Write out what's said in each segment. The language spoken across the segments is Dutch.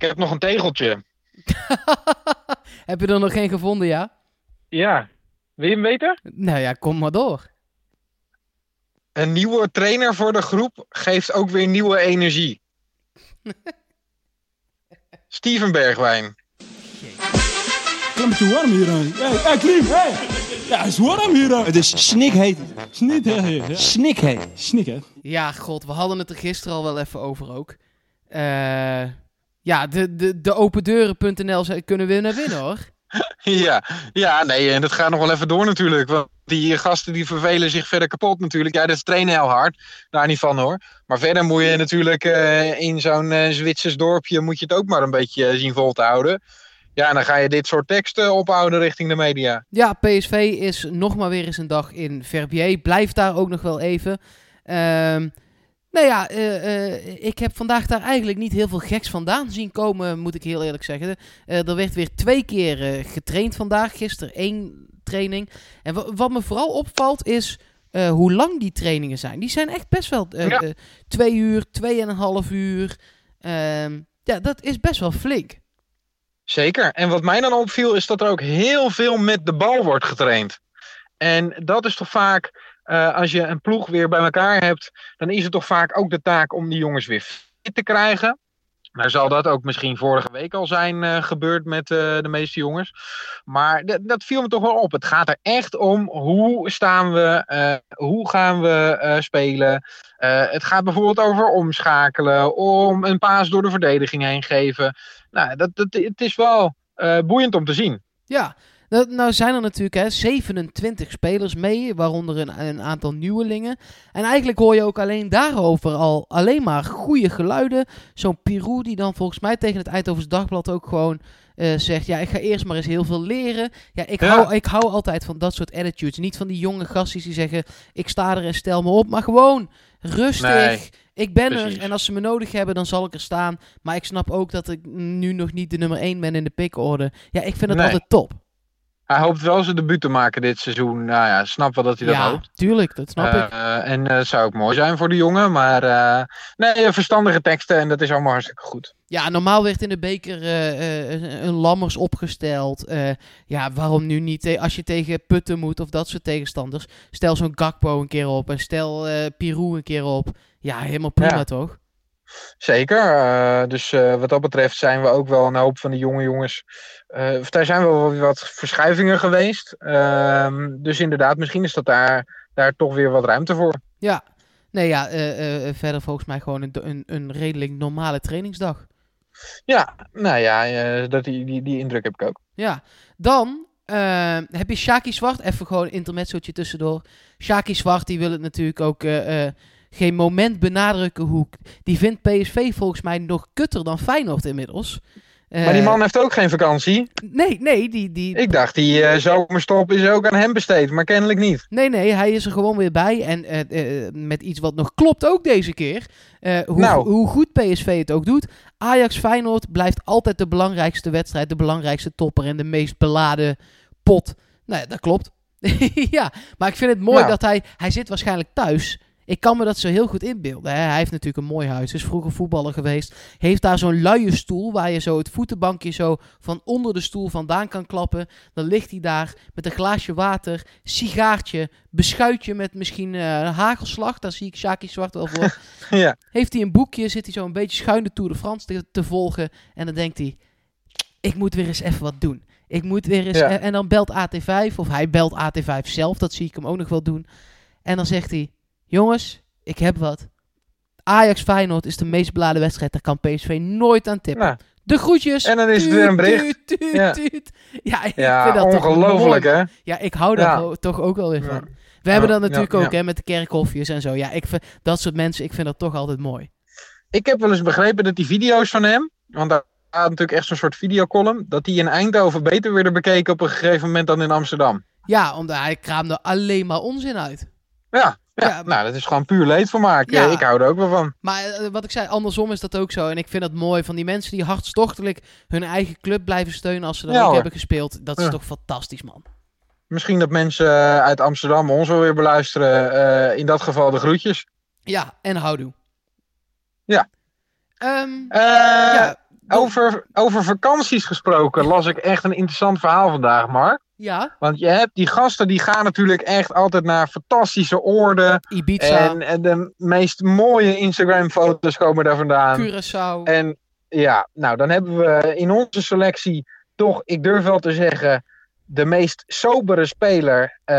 Ik heb nog een tegeltje. Heb je er nog geen gevonden, ja? Ja. Wil je hem weten? Nou ja, kom maar door. Een nieuwe trainer voor de groep geeft ook weer nieuwe energie. Steven Bergwijn. Het te warm hier. Hé, hey, Klim, hey. Ja, het is warm hier. Het is snikheet. Snik, hè? Ja. Snikheet. Snik, hè? Ja, god, we hadden het er gisteren al wel even over ook. Eh, ja, de, de, de opendeuren.nl kunnen winnen, winnen hoor. Ja, ja, nee, en dat gaat nog wel even door natuurlijk. Want die gasten die vervelen zich verder kapot natuurlijk. Ja, dat trainen heel hard. Daar niet van hoor. Maar verder moet je natuurlijk eh, in zo'n eh, Zwitsers dorpje moet je het ook maar een beetje eh, zien vol te houden. Ja, en dan ga je dit soort teksten ophouden richting de media. Ja, PSV is nog maar weer eens een dag in Verbier. Blijft daar ook nog wel even. Ehm nou ja, eh, eh, ik heb vandaag daar eigenlijk niet heel veel geks vandaan zien komen, moet ik heel eerlijk zeggen. Eh, er werd weer twee keer getraind vandaag. Gisteren één training. En wa- wat me vooral opvalt is hoe lang die trainingen zijn. Die zijn echt best wel Ja. twee uur, tweeënhalf uur. Ehm, ja, dat is best wel flink. Zeker. En wat mij dan opviel is dat er ook heel veel met de bal wordt getraind. En dat is toch vaak, eh, als je een ploeg weer bij elkaar hebt, dan is het toch vaak ook de taak om die jongens weer fit te krijgen. Nou zal dat ook misschien vorige week al zijn eh, gebeurd met eh, de meeste jongens. Maar dat viel me toch wel op. Het gaat er echt om hoe staan we, hoe gaan we spelen. Het gaat bijvoorbeeld over omschakelen, om een paas door de verdediging heen geven. Nou, dat, dat, het is wel boeiend om te zien. Ja, nou, nou zijn er natuurlijk hè, 27 spelers mee, waaronder een, een aantal nieuwelingen. En eigenlijk hoor je ook alleen daarover al alleen maar goede geluiden. Zo'n Pirou die dan volgens mij tegen het Eindhovens Dagblad ook gewoon eh, zegt... Ja, ik ga eerst maar eens heel veel leren. Ja, ik, Ja. Hou, ik hou altijd van dat soort attitudes. Niet van die jonge gastjes die zeggen... Ik sta er en stel me op, maar gewoon rustig. Nee, ik ben precies. er en als ze me nodig hebben, dan zal ik er staan. Maar ik snap ook dat ik nu nog niet de nummer 1 ben in de pickorde. Ja, ik vind het Nee. altijd top. Hij hoopt wel zijn debuut te maken dit seizoen. Nou ja, snap wel dat hij dat ja, hoopt. tuurlijk, dat snap ik. Eh, en het zou ook mooi zijn voor de jongen. Maar eh, nee, verstandige teksten en dat is allemaal hartstikke goed. Ja, normaal werd in de beker een Lammers opgesteld. Ja, waarom nu niet? Als je tegen Putten moet of dat soort tegenstanders. Stel zo'n Gakpo een keer op en stel Pirou een keer op. Ja, helemaal prima Ja. toch? Zeker. eh, dus eh, wat dat betreft zijn we ook wel een hoop van de jonge jongens. of daar zijn wel wat verschuivingen geweest. Ehm, dus inderdaad, misschien is dat daar, daar toch weer wat ruimte voor. Ja. Nee, ja, verder volgens mij gewoon een, een, een redelijk normale trainingsdag. Ja, nou ja, dat, die, die, die indruk heb ik ook. Ja, dan heb je Shaki Zwart. Even gewoon een intermezzootje tussendoor. Shaki Zwart, die wil het natuurlijk ook geen moment benadrukken hoe... Die vindt PSV volgens mij nog kutter dan Feyenoord inmiddels. Eh, maar die man heeft ook geen vakantie. Nee, nee, die... die Ik dacht, die eh, zomerstop is ook aan hem besteed, maar kennelijk niet. Nee, nee, hij is er gewoon weer bij. En eh, eh, met iets wat nog klopt ook deze keer. Eh, hoe, Nou. hoe goed PSV het ook doet. Ajax-Feyenoord blijft altijd de belangrijkste wedstrijd. De belangrijkste topper en de meest beladen pot. Nou ja, dat klopt. ja, maar ik vind het mooi Nou. dat hij... Hij zit waarschijnlijk thuis. Ik kan me dat zo heel goed inbeelden. Hè. Hij heeft natuurlijk een mooi huis. Is vroeger voetballer geweest. Heeft daar zo'n luie stoel waar je zo het voetenbankje zo van onder de stoel vandaan kan klappen. Dan ligt hij daar met een glaasje water, sigaartje, beschuitje met misschien eh, hagelslag. Daar zie ik Shaki Zwart wel voor. ja. Heeft hij een boekje, zit hij zo een beetje schuin de Tour de France te, te volgen. En dan denkt hij, ik moet weer eens even wat doen. Ik moet weer eens... Ja. En dan belt AT5, of hij belt AT5 zelf. Dat zie ik hem ook nog wel doen. En dan zegt hij, jongens, ik heb wat. Ajax-Feyenoord is de meest beladen wedstrijd. Daar kan PSV nooit aan tippen. Nou, De groetjes. En dan is het weer een bericht. Tuut, tuut, Ja. tuut. Ja, ik ja, vind dat toch ongelooflijk hè? Ja, ik hou daar Ja. toch ook wel weer van. We hebben dat natuurlijk ook hè, met de kerkhofjes en zo. Ja, ik vind, dat soort mensen, ik vind dat toch altijd mooi. Ik heb wel eens begrepen dat die video's van hem, want daar staat natuurlijk echt zo'n soort videocolumn, dat die in Eindhoven beter werden bekeken op een gegeven moment dan in Amsterdam. Ja, omdat hij kraamde alleen maar onzin uit. Ja, ja, Ja, nou dat is gewoon puur leedvermaak. Ja. Ik hou er ook wel van. Maar eh, wat ik zei, andersom is dat ook zo. En ik vind dat mooi van die mensen die hartstochtelijk hun eigen club blijven steunen als ze er Ja, ook hoor. hebben gespeeld. Dat is toch fantastisch, man. Misschien dat mensen eh, uit Amsterdam ons wel weer beluisteren. eh, in dat geval de groetjes. Ja, en houdoe. Ja. Ehm, Eh, ja, over, over vakanties gesproken las ik echt een interessant verhaal vandaag, Mark. Ja, Want je hebt die gasten die gaan natuurlijk echt altijd naar fantastische oorden. Ibiza, En, en de meest mooie Instagram-foto's komen daar vandaan. Curaçao. En ja, nou dan hebben we in onze selectie toch, ik durf wel te zeggen, de meest sobere speler eh,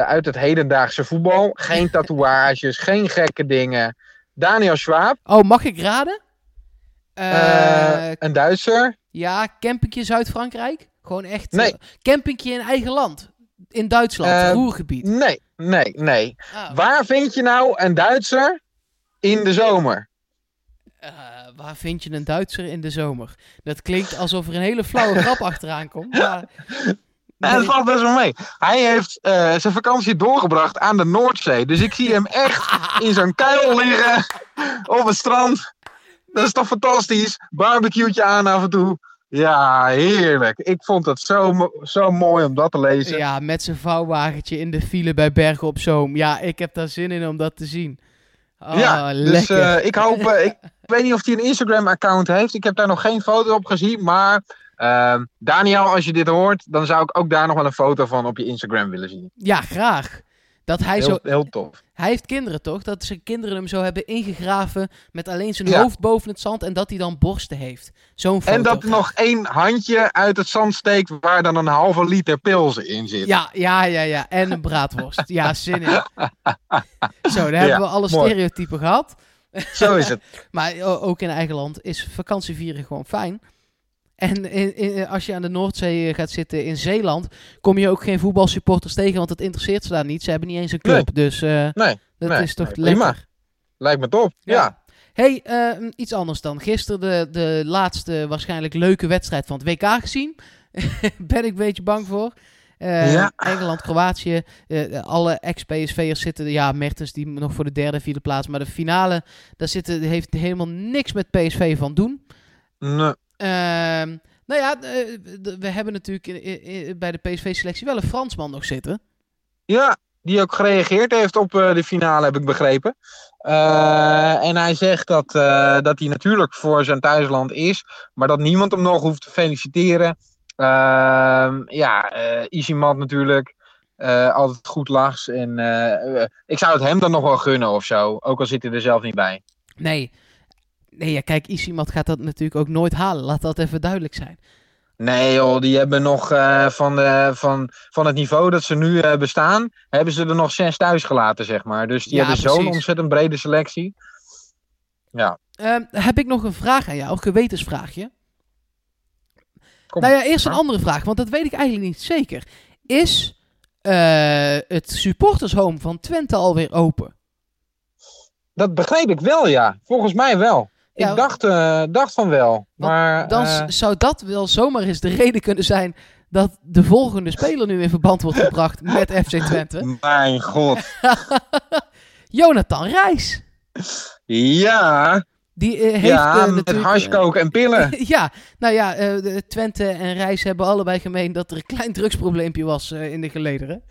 uit het hedendaagse voetbal. Geen tatoeages, geen gekke dingen. Daniel Schwab, Oh, mag ik raden? eh, Eh, een Duitser. ja, campingje Zuid-Frankrijk? Gewoon echt... Nee. eh, campingje in eigen land. In Duitsland, Eh, Roergebied. Nee, nee, nee. Ah, Waar vind je nou een Duitser in de zomer? eh, waar vind je een Duitser in de zomer? Dat klinkt alsof er een hele flauwe grap achteraan komt. Maar... Dat valt best wel mee. Hij heeft eh, zijn vakantie doorgebracht aan de Noordzee. Dus ik zie hem echt in zo'n kuil liggen op het strand. Dat is toch fantastisch? Barbecue'tje aan af en toe. Ja, heerlijk. Ik vond het zo, zo mooi om dat te lezen. Ja, met zijn vouwwagentje in de file bij Bergen op Zoom. Ja, ik heb daar zin in om dat te zien. Oh, Ja, dus lekker. eh, ik hoop. eh, ik weet niet of hij een Instagram-account heeft. Ik heb daar nog geen foto op gezien. Maar ehm, Daniel, als je dit hoort, dan zou ik ook daar nog wel een foto van op je Instagram willen zien. Ja, graag. Dat hij, zo, Heel, tof. hij heeft kinderen toch? Dat zijn kinderen hem zo hebben ingegraven met alleen zijn Ja. hoofd boven het zand en dat hij dan borsten heeft. Zo'n foto. En dat er nog één handje uit het zand steekt waar dan een halve liter pilsen in zit. Ja, ja, ja, ja. En een braadworst. Ja, zin in. Zo, dan hebben we alle mooi. stereotypen gehad. Zo is het. Maar ook in eigen land is vakantievieren gewoon fijn. En in, in- als je aan de Noordzee eh, gaat zitten in Zeeland, kom je ook geen voetbalsupporters tegen, want dat interesseert ze daar niet. Ze hebben niet eens een club. Dus eh, Nee, dat nee, is toch lekker. lijkt me top. Ja. Hey, eh, iets anders dan. Gisteren de, de laatste waarschijnlijk leuke wedstrijd van het WK gezien. ben ik een beetje bang voor. Eh, Ja. Engeland, Kroatië. alle ex-PSV'ers zitten. Ja, Mertens die nog voor de derde, vierde plaats. Maar de finale, daar zitten, heeft helemaal niks met PSV van doen. Nee. Ehm, nou ja, eh, we hebben natuurlijk bij de PSV-selectie wel een Fransman nog zitten. Ja, die ook gereageerd heeft op eh, de finale, heb ik begrepen. Eh, en hij zegt dat, dat hij natuurlijk voor zijn thuisland is, maar dat niemand hem nog hoeft te feliciteren. Ehm, ja, Isimat natuurlijk. altijd goed lachs. En ik zou het hem dan nog wel gunnen of zo. Ook al zit hij er zelf niet bij. Nee. Nee, ja, kijk, Isimat gaat dat natuurlijk ook nooit halen. Laat dat even duidelijk zijn. Nee joh, die hebben nog eh, van, de, van, van het niveau dat ze nu eh, bestaan, hebben ze er nog zes thuis gelaten, zeg maar. Dus die Ja, hebben zo'n ontzettend brede selectie. Ehm, heb ik nog een vraag aan jou, een gewetensvraagje. Kom, nou ja, eerst een andere vraag, want dat weet ik eigenlijk niet zeker. Is eh, het supportershome van Twente alweer open? Dat begreep ik wel, ja. Volgens mij wel. Ja, ik dacht, eh, dacht van wel. Maar Dan eh, zou dat wel zomaar eens de reden kunnen zijn dat de volgende speler nu in verband wordt gebracht met FC Twente. mijn god. Jonathan Reis. Ja, Die eh, heeft ja eh, met natuurlijk... harskoken en pillen. ja, nou ja, eh, Twente en Reis hebben allebei gemeen dat er een klein drugsprobleempje was eh, in de gelederen.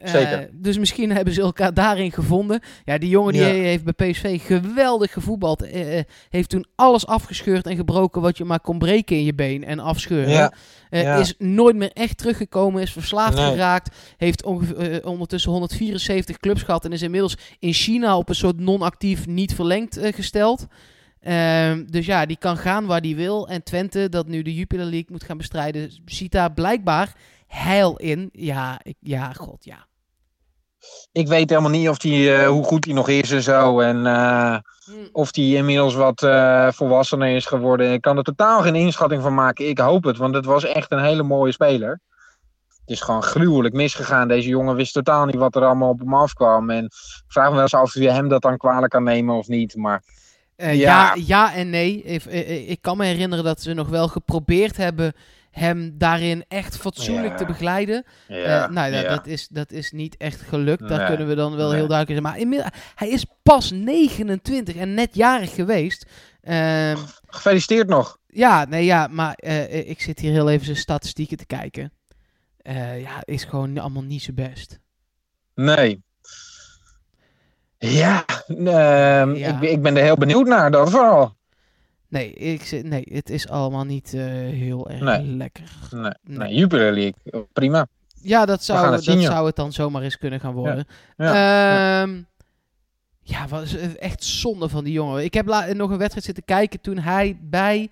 Eh, dus misschien hebben ze elkaar daarin gevonden. Ja, die jongen die Ja. heeft bij PSV geweldig gevoetbald. Eh, eh, heeft toen alles afgescheurd en gebroken wat je maar kon breken in je been en afscheuren. Ja, ja. Is nooit meer echt teruggekomen, is verslaafd Nee. geraakt. Heeft ondertussen 174 clubs gehad en is inmiddels in China op een soort non-actief niet verlengd gesteld. Ehm, dus ja, die kan gaan waar die wil. En Twente, dat nu de Jupiler League moet gaan bestrijden, ziet daar blijkbaar heil in. Ja, ik, ja, god, ja. Ik weet helemaal niet of die, eh, hoe goed hij nog is en zo. En eh, of die inmiddels wat eh, volwassener is geworden. Ik kan er totaal geen inschatting van maken. Ik hoop het, want het was echt een hele mooie speler. Het is gewoon gruwelijk misgegaan. Deze jongen wist totaal niet wat er allemaal op hem afkwam. En ik vraag me wel eens af of je hem dat dan kwalijk kan nemen of niet. Maar Eh, ja. Ja. ja, en nee. Ik, ik, ik kan me herinneren dat ze nog wel geprobeerd hebben hem daarin echt fatsoenlijk Ja. te begeleiden. ja, Eh, nou ja. Dat, is, dat is niet echt gelukt. Daar Nee, kunnen we dan wel nee. heel duidelijk zijn. Maar inmiddels, hij is pas 29 en net jarig geweest. Ehm, Gefeliciteerd nog. ja, nee, ja, maar eh, ik zit hier heel even zijn statistieken te kijken. Eh, ja, is gewoon allemaal niet zo best. Nee. Ja, ehm, Ja. Ik, ben- ik ben er heel benieuwd naar, dat vooral. Nee, ik, nee, het is allemaal niet eh, heel erg Nee. lekker. Nee, Nee. nee. Jupiler League, prima. Ja, dat, zou, het dat zou het dan zomaar eens kunnen gaan worden. Ja, Ehm, ja, was echt zonde van die jongen. Ik heb nog een wedstrijd zitten kijken toen hij bij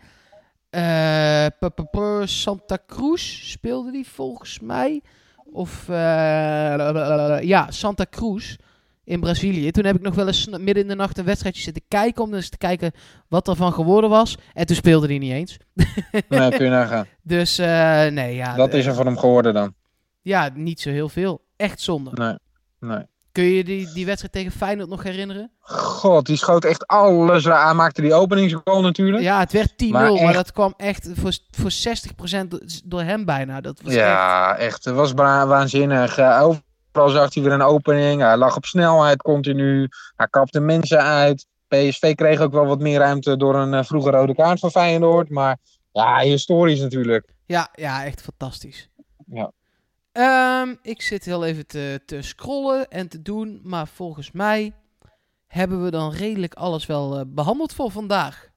eh, p- p- p- Santa Cruz speelde die volgens mij. Of eh, ja, Santa Cruz in Brazilië. Toen heb ik nog wel eens midden in de nacht een wedstrijdje zitten kijken om eens te kijken wat er van geworden was. En toen speelde hij niet eens. Nee, kun je nagaan. Dus eh, nee, ja. Dat d- is er van hem geworden dan. Ja, niet zo heel veel. Echt zonde. Nee, nee. Kun je die, die wedstrijd tegen Feyenoord nog herinneren? God, die schoot echt alles. Hij maakte die openingsgoal natuurlijk. Ja, het werd 10-0, maar, dat kwam echt voor, voor 60% do- door hem bijna. Dat was Ja, echt. Het was waanzinnig. Eh, Overal zag hij weer een opening. Hij lag op snelheid continu. Hij kapte mensen uit. PSV kreeg ook wel wat meer ruimte door een eh, vroege rode kaart van Feyenoord. Maar ja, historisch natuurlijk. ja, ja, echt fantastisch. Ja. Ehm, ik zit heel even te, te scrollen en te doen, maar volgens mij hebben we dan redelijk alles wel eh, behandeld voor vandaag.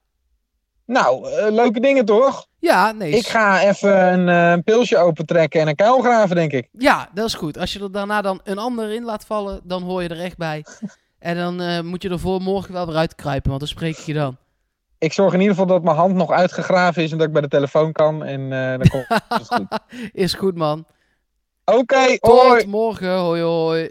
Nou, eh, leuke dingen toch? Ja, nee. Ik ga even een eh, pilsje opentrekken en een kuil graven, denk ik. Ja, dat is goed. Als je er daarna dan een ander in laat vallen, dan hoor je er echt bij. En dan eh, moet je er voor morgen wel weer uitkruipen, want dan spreek ik je dan. Ik zorg in ieder geval dat mijn hand nog uitgegraven is en dat ik bij de telefoon kan. En eh, dan komt het goed. Is goed, man. Oké, Tot hoi! morgen. Hoi, hoi.